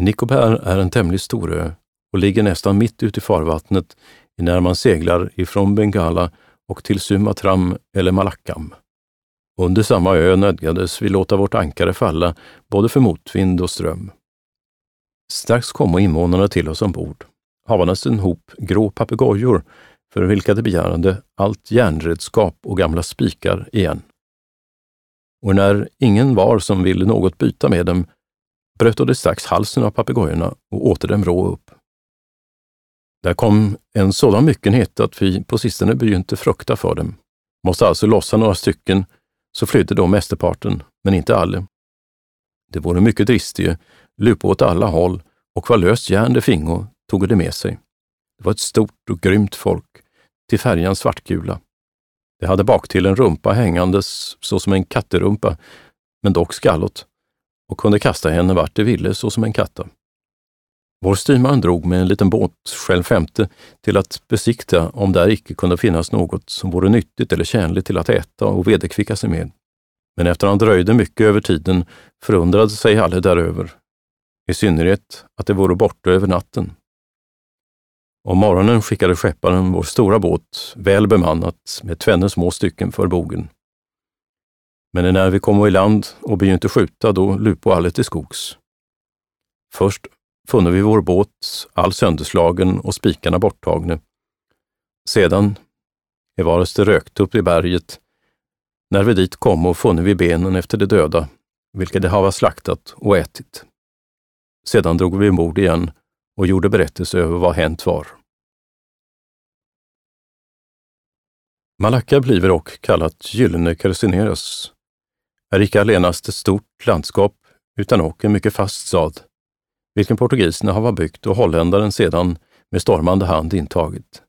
Nicobar är en tämligen stor ö och ligger nästan mitt ute i farvattnet när man seglar ifrån Bengala och till Sumatram eller Malackam. Under samma ö nödgades vi låta vårt ankare falla både för motvind och ström. Strax kom invånarna till oss ombord, havandes en hop grå papegojor för vilka de begärde allt järnredskap och gamla spikar igen. Och när ingen var som ville något byta med dem, bröt de strax halsen av papegojorna och åter dem rå upp. Där kom en sådan myckenhet att vi på sistone begynte frukta för dem. Måste alltså lossa några stycken, så flydde då mästerparten, men inte alla. Det vore mycket dristige, lupa åt alla håll och vad löst järn de fingo tog det med sig. Det var ett stort och grymt folk, till färjan svartgula. Det hade bak till en rumpa hängandes såsom en katterumpa, men dock skallot, och kunde kasta henne vart det ville såsom en katta. Vår styrman drog med en liten båt, själv femte, till att besikta om där icke kunde finnas något som vore nyttigt eller tjänligt till att äta och vederkvicka sig med. Men efter han dröjde mycket över tiden förundrade sig alla däröver, i synnerhet att det vore borta över natten. Om morgonen skickade skepparen vår stora båt, väl bemannat, med tvenne små stycken för bogen. Men när vi kom i land och begynte skjuta, då lupo alle till skogs. Först funne vi vår båt all sönderslagen och spikarna borttagna. Sedan, i vares det rökt upp i berget, när vi dit kom och funne vi benen efter de döda, vilka de hava slaktat och ätit. Sedan drog vi ombord igen och gjorde berättelse över vad hänt var. Malacca bliver och kallat Gyllene Carcineras, är icke allenast ett stort landskap utan också en mycket fast stad, vilken portugiserna har byggt och holländaren sedan med stormande hand intagit.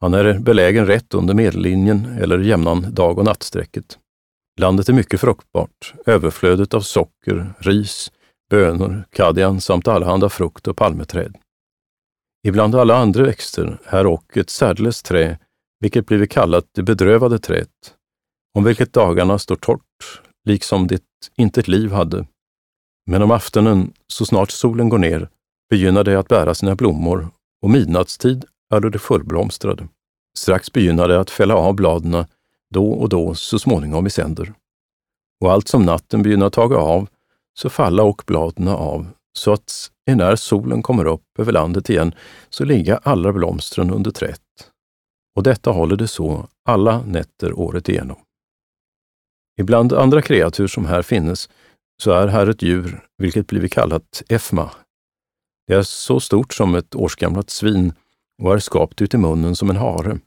Han är belägen rätt under medellinjen eller jämnan dag och nattsträcket. Landet är mycket fruktbart, överflödet av socker, ris, bönor, kadian samt allehanda frukt och palmeträd. Ibland alla andra växter här och ett särdeles trä, vilket blivit kallat det bedrövade träet, om vilket dagarna står torrt, liksom det inte ett liv hade. Men om aftonen, så snart solen går ner, begynnar det att bära sina blommor och midnattstid är det fullblomstrade. Strax begynnar det att fälla av bladen då och då så småningom i sänder. Och allt som natten begynner taga av, så falla och bladen av, så att när solen kommer upp över landet igen, så ligga alla blomstren under trätt. Och detta håller det så alla nätter året igenom. Ibland andra kreatur som här finnes, så är här ett djur, vilket blivit kallat efma. Det är så stort som ett årsgammalt svin och är skapt ut i munnen som en hare.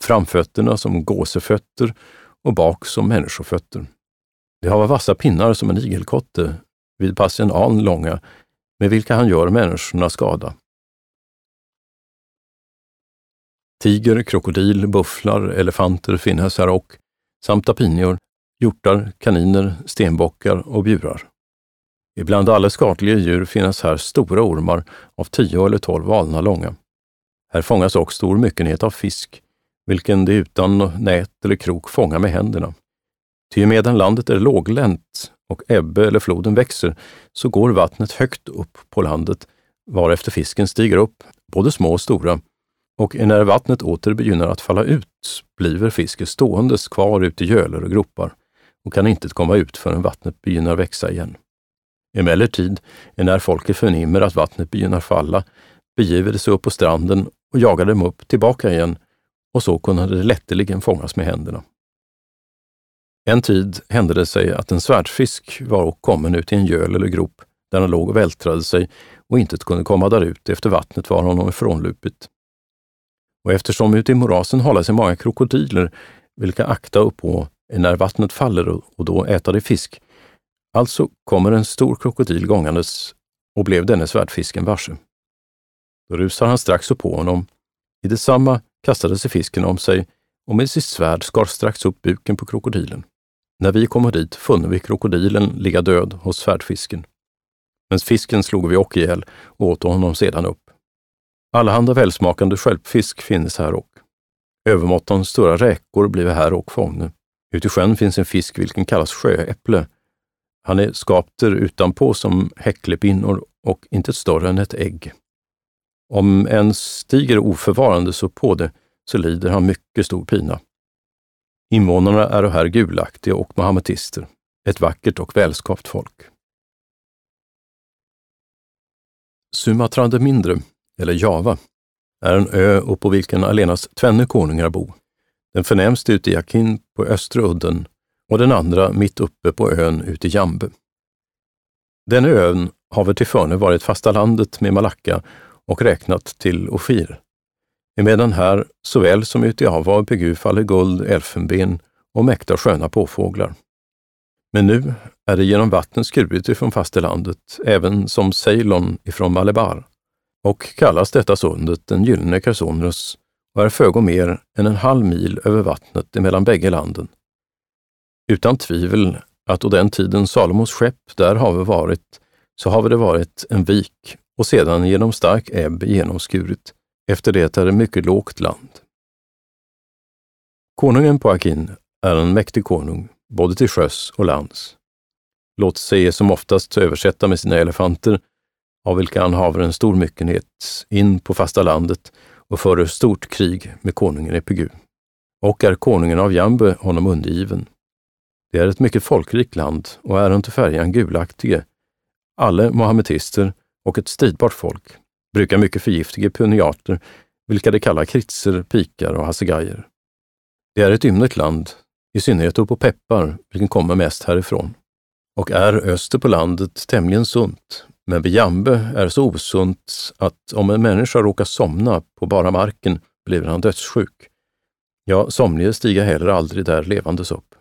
Framfötterna som gåsefötter och bak som människofötter. Det har vassa pinnar som en igelkotte, vid pass en an långa, med vilka han gör människorna skada. Tiger, krokodil, bufflar, elefanter finnes här och, samt apinior, hjortar, kaniner, stenbockar och bjurar. Ibland alla skadliga djur finns här stora ormar av tio eller tolv alnar långa. Här fångas också stor myckenhet av fisk, vilken de utan nät eller krok fångar med händerna. Ty medan landet är låglänt och ebbe eller floden växer, så går vattnet högt upp på landet, varefter fisken stiger upp, både små och stora, och när vattnet åter begynner att falla ut bliver fisken ståendes kvar ute i gölar och gropar och kan inte komma ut förrän vattnet begynner växa igen. Emellertid, när folket förnimmer att vattnet begynner falla, begiver de sig upp på stranden och jagar dem upp tillbaka igen och så kunde det lätteligen fångas med händerna. En tid hände det sig att en svärdfisk var kommen ut i en göl eller grop där han låg och vältrade sig och inte kunde komma därut efter vattnet var honom ifrånlupit. Och eftersom ute i morasen håller sig många krokodiler, vilka akta upp när vattnet faller och då äta det fisk, alltså kommer en stor krokodil gångandes och blev denne svärdfisken varse. Då rusar han strax upp på honom. I detsamma kastade sig fisken om sig och med sitt svärd skar strax upp buken på krokodilen. När vi kom dit funne vi krokodilen ligga död hos svärdfisken. Men fisken slog vi och ihjäl och åt honom sedan upp. Allehanda välsmakande skälpfisk finns här och. Övermåttan stora räkor blev här och fångne. Ute i sjön finns en fisk vilken kallas sjöäpple. Han är skapter utanpå som häcklepinnor och inte större än ett ägg. Om en stiger oförvarande så på det, så lider han mycket stor pina. Invånarna är här gulaktiga och mahametister, ett vackert och välskapt folk. Sumatra de Mindre, eller Java, är en ö uppå på vilken allenast tvenne konungar bo. Den förnämste ute i Akin på östra udden och den andra mitt uppe på ön ute i Jambe. Den ön har väl tillförne varit fasta landet med Malacka och räknat till Ofir. Emedan här, såväl som ute i Ava och Pegu faller guld, elfenben och mäkta sköna påfåglar. Men nu är det genom vatten skurit ifrån fastelandet, även som Ceylon ifrån Malebar, och kallas detta sundet den gyllene Kersonrus och är fögo mer än en halv mil över vattnet emellan bägge landen. Utan tvivel att då den tiden Salomos skepp där have varit, så have det varit en vik och sedan genom stark ebb genomskurit. Efter det är det mycket lågt land. Konungen på Akin är en mäktig konung, både till sjöss och lands. Låt sig som oftast översätta med sina elefanter, av vilka han haver en stor myckenhet, in på fasta landet och före stort krig med konungen Epigu. Och är konungen av Jambe honom undergiven. Det är ett mycket folkrikt land och är under färjan gulaktige, alla mohammetister och ett stridbart folk, brukar mycket förgiftiga puniater, vilka de kallar kritser, pikar och hasegajer. Det är ett ymnigt land, i synnerhet upp på peppar, vilken kommer mest härifrån, och är öster på landet tämligen sunt, men vid Jambe är så osunt att om en människa råkar somna på bara marken blir han dödssjuk. Ja, somlige stiga heller aldrig där levandes upp.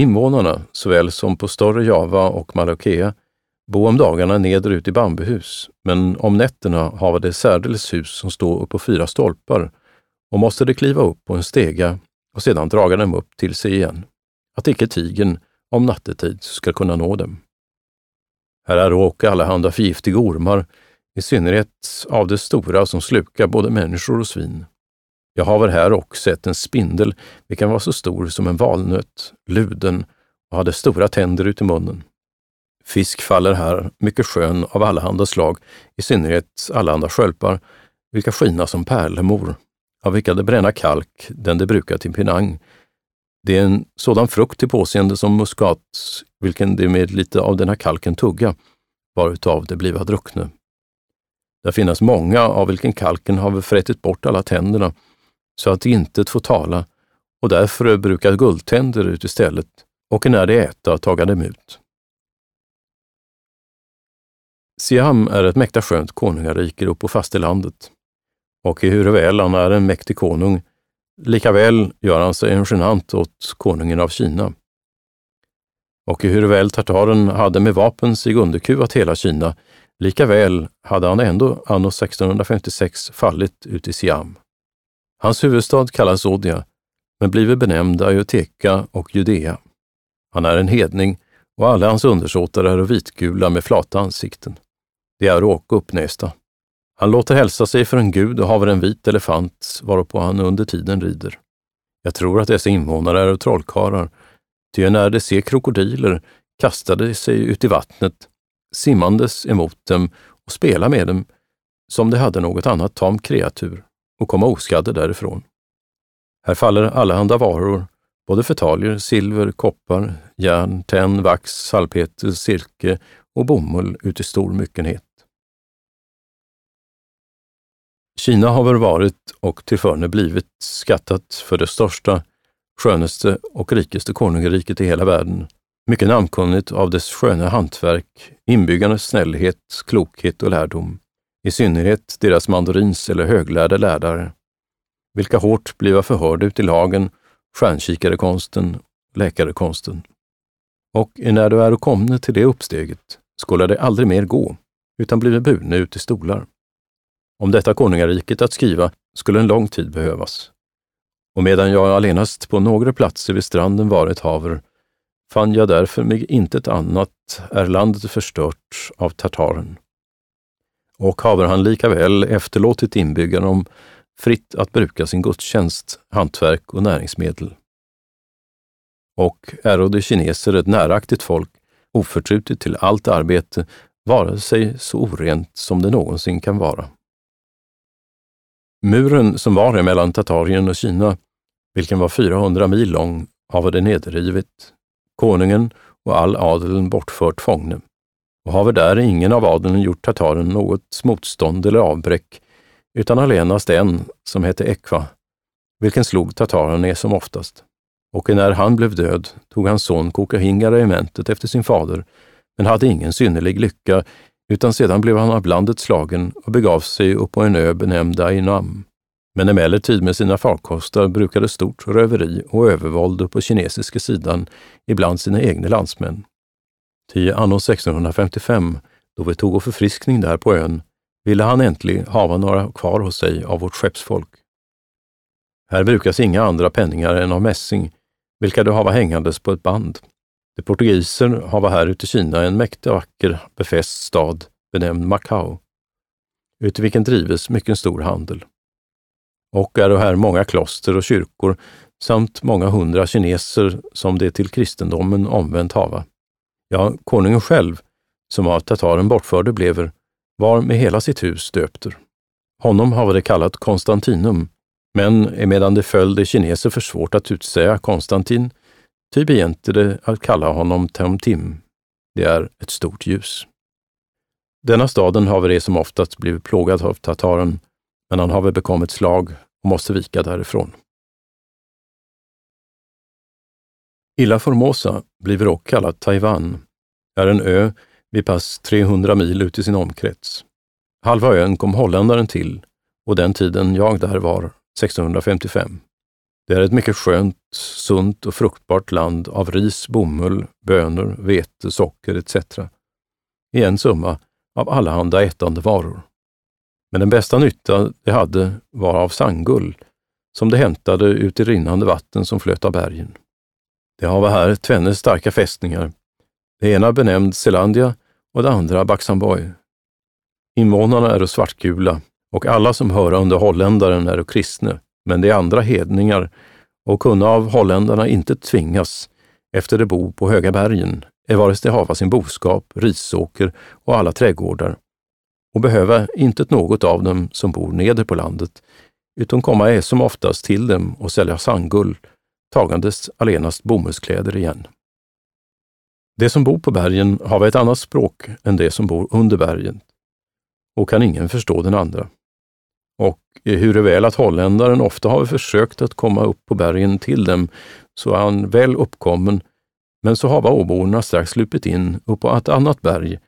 Invånarna, såväl som på större Java och Malakea, bo om dagarna nederut i bambuhus, men om nätterna hava de särdeles hus som står upp på fyra stolpar och måste de kliva upp på en stega och sedan draga dem upp till sig igen, att icke tigen om nattetid ska kunna nå dem. Här är råk allehanda förgiftiga ormar, i synnerhet av de stora som slukar både människor och svin. Jag har här också sett en spindel, vilken var så stor som en valnöt, luden och hade stora tänder ut i munnen. Fisk faller här, mycket skön av allehanda slag, i synnerhet allehanda skölpar, vilka skina som pärlemor, av vilka det bränna kalk, den det brukar till pinang. Det är en sådan frukt till påseende som muskat, vilken det med lite av denna kalken tugga, varutav det bliva druckne. Där finnas många av vilken kalken har frätit bort alla tänderna, så att intet får tala, och därför brukar guldtänder ut istället, och när de äta taga dem ut. Siam är ett mäkta skönt konungarike upp på fastelandet. Och ehuruväl han är en mäktig konung, likaväl gör han sig en genant åt konungen av Kina. Och ehuruväl tartaren hade med vapen sig underkuvat hela Kina, likaväl hade han ändå anno 1656 fallit ut i Siam. Hans huvudstad kallas Odia, men blivit benämnd Ayoteka och Judea. Han är en hedning och alla hans undersåtar är vitgula med flata ansikten. De är åka uppnästa. Han låter hälsa sig för en gud och haver en vit elefant, varpå han under tiden rider. Jag tror att dessa invånare är trollkarlar, ty när de ser krokodiler kastade de sig ut i vattnet, simmandes emot dem och spela med dem som de hade något annat tamt kreatur och komma oskadda därifrån. Här faller allehanda varor, både förtaljer, silver, koppar, järn, tenn, vax, salpeter, silke och bomull ut i stor myckenhet. Kina har väl varit och tillförne blivit skattat för det största, skönaste och rikaste konungariket i hela världen. Mycket namnkunnigt av dess sköna hantverk, inbyggarnas snällhet, klokhet och lärdom. I synnerhet deras mandorins eller höglärda lärare, vilka hårt bliva förhörda ut i lagen, stjärnkikarekonsten, läkarekonsten. Och när du är komne till det uppsteget, skulle det aldrig mer gå, utan blive burne ut i stolar. Om detta konungariket att skriva skulle en lång tid behövas. Och medan jag allenast på några platser vid stranden varit haver, fann jag därför mig intet annat är landet förstört av tartaren. Och haver han lika väl efterlåtit inbyggarna om fritt att bruka sin gudstjänst, hantverk och näringsmedel. Och äro de kineser ett näraktigt folk, oförtrutet till allt arbete, vare sig så orent som det någonsin kan vara. Muren som var emellan Tatarien och Kina, vilken var 400 mil lång, havade nedrivit, konungen och all adeln bortfört fångne. Och haver där ingen av adeln gjort tataren något motstånd eller avbräck, utan allenast en, som hette Ekva, vilken slog tataren ner som oftast. Och när han blev död tog hans son Kokahinga regementet efter sin fader, men hade ingen synnerlig lycka, utan sedan blev han av landet slagen och begav sig upp på en ö benämnd Ainam. Men emellertid med sina farkostar brukade stort röveri och övervåld på kinesiska sidan ibland sina egna landsmän. Ty anno 1655, då vi tog och förfriskning där på ön, ville han äntligen hava några kvar hos sig av vårt skeppsfolk. Här brukas inga andra penningar än av mässing, vilka du hava hängandes på ett band. De portugiser hava här ute i Kina en mäktig vacker befäst stad benämnd Macao, ute vilken drives mycket stor handel. Och är här många kloster och kyrkor samt många hundra kineser som det till kristendomen omvänt hava. Ja, konungen själv, som av tataren bortförde blever, var med hela sitt hus döpter. Honom har det kallat Konstantinum, men emedan det föll de kineser för svårt att utsäga Konstantin, ty begänte det att kalla honom Temtim. Det är ett stort ljus. Denna staden har det som oftast blivit plågad av tataren, men han har väl bekommit slag och måste vika därifrån. Illa Formosa, blir dock kallat Taiwan, är en ö vid pass 300 mil ut i sin omkrets. Halva ön kom holländaren till och den tiden jag där var, 1655. Det är ett mycket skönt, sunt och fruktbart land av ris, bomull, bönor, vete, socker etc. I en summa av allehanda ätande varor. Men den bästa nytta det hade var av sandgull, som det hämtade ut i rinnande vatten som flöt av bergen. Det har här tvenne starka fästningar, det ena benämnd Selandia och det andra Baxamboy. Invånarna är svartgula och alla som hör under holländaren är kristne, men de andra hedningar och kunna av holländarna inte tvingas efter de bo på höga bergen, evares de hava sin boskap, risåker och alla trädgårdar och behöva inte något av dem som bor neder på landet, utan komma är som oftast till dem och sälja sandguld, tagandes allenast bomullskläder igen. De som bor på bergen har ett annat språk än de som bor under bergen och kan ingen förstå den andra. Och hur väl att holländaren ofta har försökt att komma upp på bergen till dem, så är han väl uppkommen, men så har åborna strax lupit in upp på ett annat berg,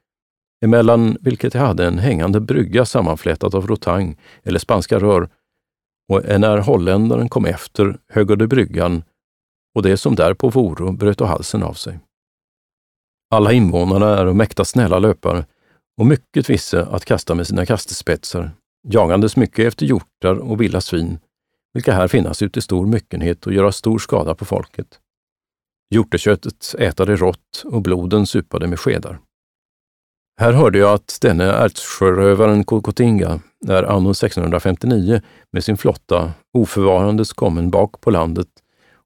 emellan vilket de hade en hängande brygga sammanflätad av rotang eller spanska rör, och när holländaren kom efter högg de bryggan och det som därpå voro bröt halsen av sig. Alla invånarna är mäkta snälla löpare och mycket visse att kasta med sina kastespetsar, jagandes mycket efter hjortar och vilda svin, vilka här finnas ute i stor myckenhet och göra stor skada på folket. Hjorteköttet ätade rått och bloden supade med skedar. Här hörde jag att denne ärtsjörövaren Kokotinga är anno 1659 med sin flotta oförvarandes kommen bak på landet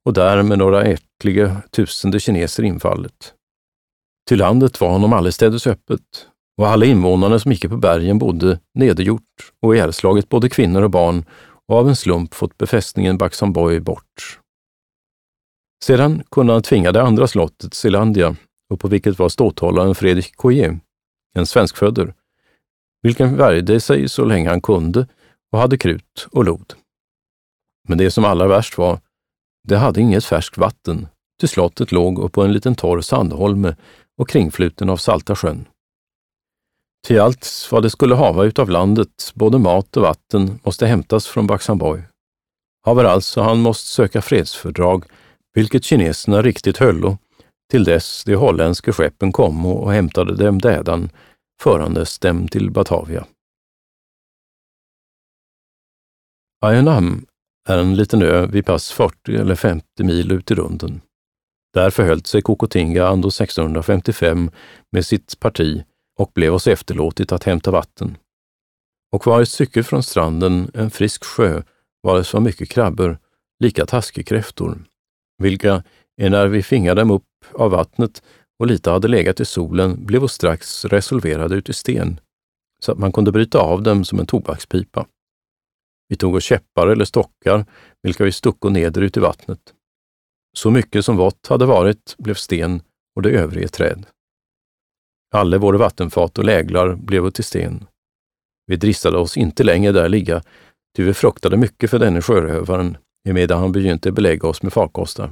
och där med några ätliga tusende kineser infallet. Till landet var honom allestädes öppet och alla invånarna som gick på bergen bodde nedergjort och ihjälslagit både kvinnor och barn och av en slump fått befästningen Baxamboy bort. Sedan kunde han tvinga det andra slottet, Zelandia, och på vilket var ståthållaren Fredrik Coyer, en svenskfödder, vilken värjde sig så länge han kunde och hade krut och lod. Men det som allra värst var, det hade inget färskt vatten, till slottet låg upp på en liten torr sandholme och kringfluten av Salta sjön. Till allt vad det skulle hava utav landet, både mat och vatten, måste hämtas från Baxamboy. Haver alltså han måste söka fredsfördrag, vilket kineserna riktigt höllo, till dess de holländska skeppen kom och hämtade dem dädan, förandes dem till Batavia. Ayanam är en liten ö vid pass 40 eller 50 mil ut i runden. Där förhöll sig Kokotinga anno 1655 med sitt parti och blev oss efterlåtit att hämta vatten. Och var ett stycke från stranden en frisk sjö var det så mycket krabbor, lika taskekräftor, vilka, när vi fingade dem upp av vattnet, och lite hade legat i solen blev strax resolverade ut i sten, så att man kunde bryta av dem som en tobakspipa. Vi tog oss käppar eller stockar, vilka vi stucko neder ut i vattnet. Så mycket som vått hade varit blev sten och det övriga träd. Alle våra vattenfat och läglar blev till sten. Vi dristade oss inte längre där ligga, ty vi fruktade mycket för denne sjörövaren, emedan han begynte belägga oss med farkoster.